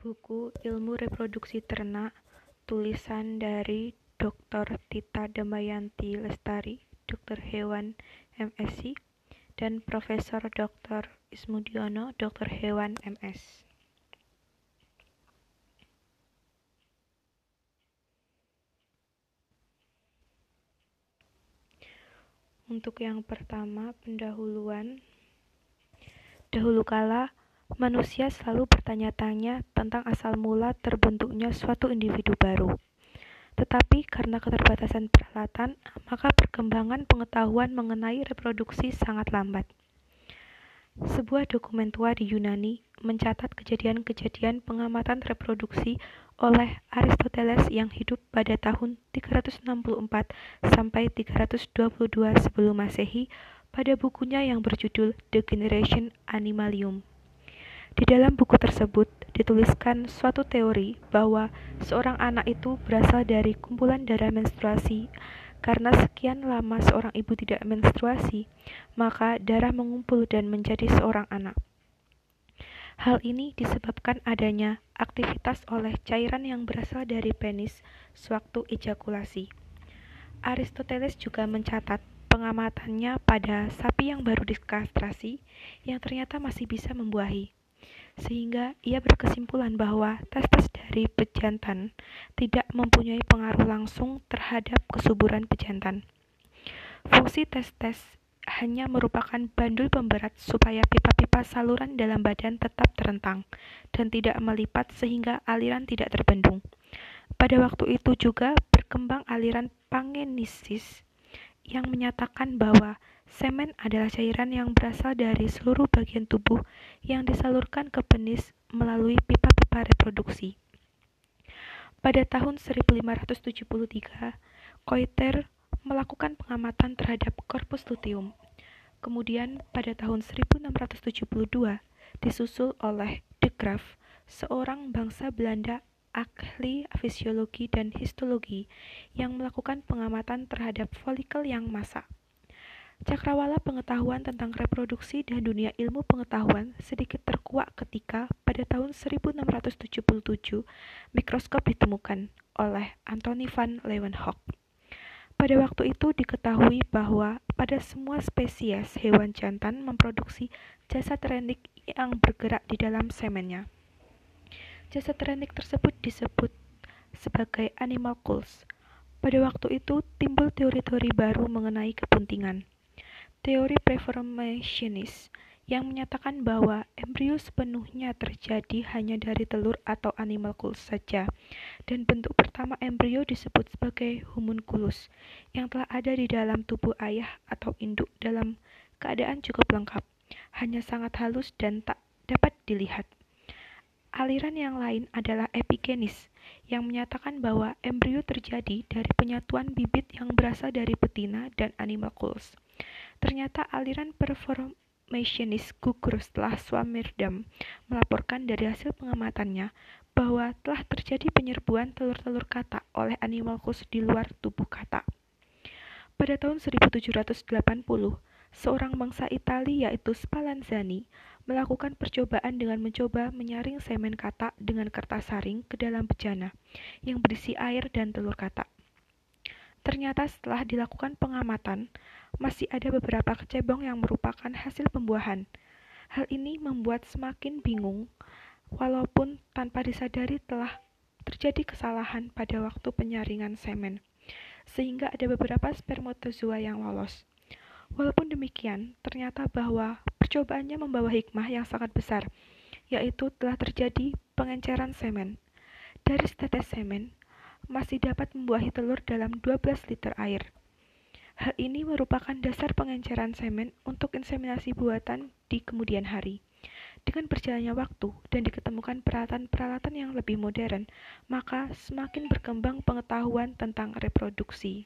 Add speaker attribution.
Speaker 1: Buku Ilmu Reproduksi Ternak, tulisan dari Dr. Tita Damayanti Lestari, Dokter Hewan, MSc, dan Profesor Dr. Ismudiono, Dokter Hewan, MS. Untuk yang pertama, pendahuluan. Dahulu kala, manusia selalu bertanya-tanya tentang asal mula terbentuknya suatu individu baru. Tetapi karena keterbatasan peralatan, maka perkembangan pengetahuan mengenai reproduksi sangat lambat. Sebuah dokumen tua di Yunani mencatat kejadian-kejadian pengamatan reproduksi oleh Aristoteles yang hidup pada tahun 364 sampai 322 sebelum Masehi pada bukunya yang berjudul The Generation Animalium. Di dalam buku tersebut dituliskan suatu teori bahwa seorang anak itu berasal dari kumpulan darah menstruasi karena sekian lama seorang ibu tidak menstruasi, maka darah mengumpul dan menjadi seorang anak. Hal ini disebabkan adanya aktivitas oleh cairan yang berasal dari penis sewaktu ejakulasi. Aristoteles juga mencatat pengamatannya pada sapi yang baru dikastrasi yang ternyata masih bisa membuahi. Sehingga ia berkesimpulan bahwa tes-tes dari pejantan tidak mempunyai pengaruh langsung terhadap kesuburan pejantan. Fungsi tes-tes hanya merupakan bandul pemberat supaya pipa-pipa saluran dalam badan tetap terentang dan tidak melipat sehingga aliran tidak terbendung. Pada waktu itu juga berkembang aliran pangenesis yang menyatakan bahwa semen adalah cairan yang berasal dari seluruh bagian tubuh yang disalurkan ke penis melalui pipa-pipa reproduksi. Pada tahun 1573, Koiter melakukan pengamatan terhadap korpus luteum. Kemudian pada tahun 1672 disusul oleh De Graaf, seorang bangsa Belanda ahli fisiologi dan histologi yang melakukan pengamatan terhadap folikel yang masak. Cakrawala pengetahuan tentang reproduksi dan dunia ilmu pengetahuan sedikit terkuak ketika pada tahun 1677 mikroskop ditemukan oleh Anthony van Leeuwenhoek. Pada waktu itu diketahui bahwa pada semua spesies hewan jantan memproduksi jasad renik yang bergerak di dalam semennya. Jasad renik tersebut disebut sebagai animal animalcules. Pada waktu itu timbul teori-teori baru mengenai kepentingan teori preformationis yang menyatakan bahwa embrio sepenuhnya terjadi hanya dari telur atau animalcule saja, dan bentuk pertama embrio disebut sebagai homunculus, yang telah ada di dalam tubuh ayah atau induk dalam keadaan cukup lengkap, hanya sangat halus dan tak dapat dilihat. Aliran yang lain adalah epigenis, yang menyatakan bahwa embrio terjadi dari penyatuan bibit yang berasal dari betina dan animalcules. Ternyata aliran performationis gugur setelah Swammerdam melaporkan dari hasil pengamatannya bahwa telah terjadi penyerbuan telur-telur katak oleh animalcus di luar tubuh katak. Pada tahun 1780, seorang bangsa Italia yaitu Spallanzani melakukan percobaan dengan mencoba menyaring semen katak dengan kertas saring ke dalam bejana yang berisi air dan telur katak. Ternyata setelah dilakukan pengamatan, masih ada beberapa kecebong yang merupakan hasil pembuahan. Hal ini membuat semakin bingung, walaupun tanpa disadari telah terjadi kesalahan pada waktu penyaringan semen, sehingga ada beberapa spermatozoa yang lolos. Walaupun demikian, ternyata bahwa percobaannya membawa hikmah yang sangat besar, yaitu telah terjadi pengenceran semen. Dari setetes semen, masih dapat membuahi telur dalam 12 liter air. Hal ini merupakan dasar pengenceran semen untuk inseminasi buatan di kemudian hari. Dengan berjalannya waktu dan diketemukan peralatan-peralatan yang lebih modern, maka semakin berkembang pengetahuan tentang reproduksi.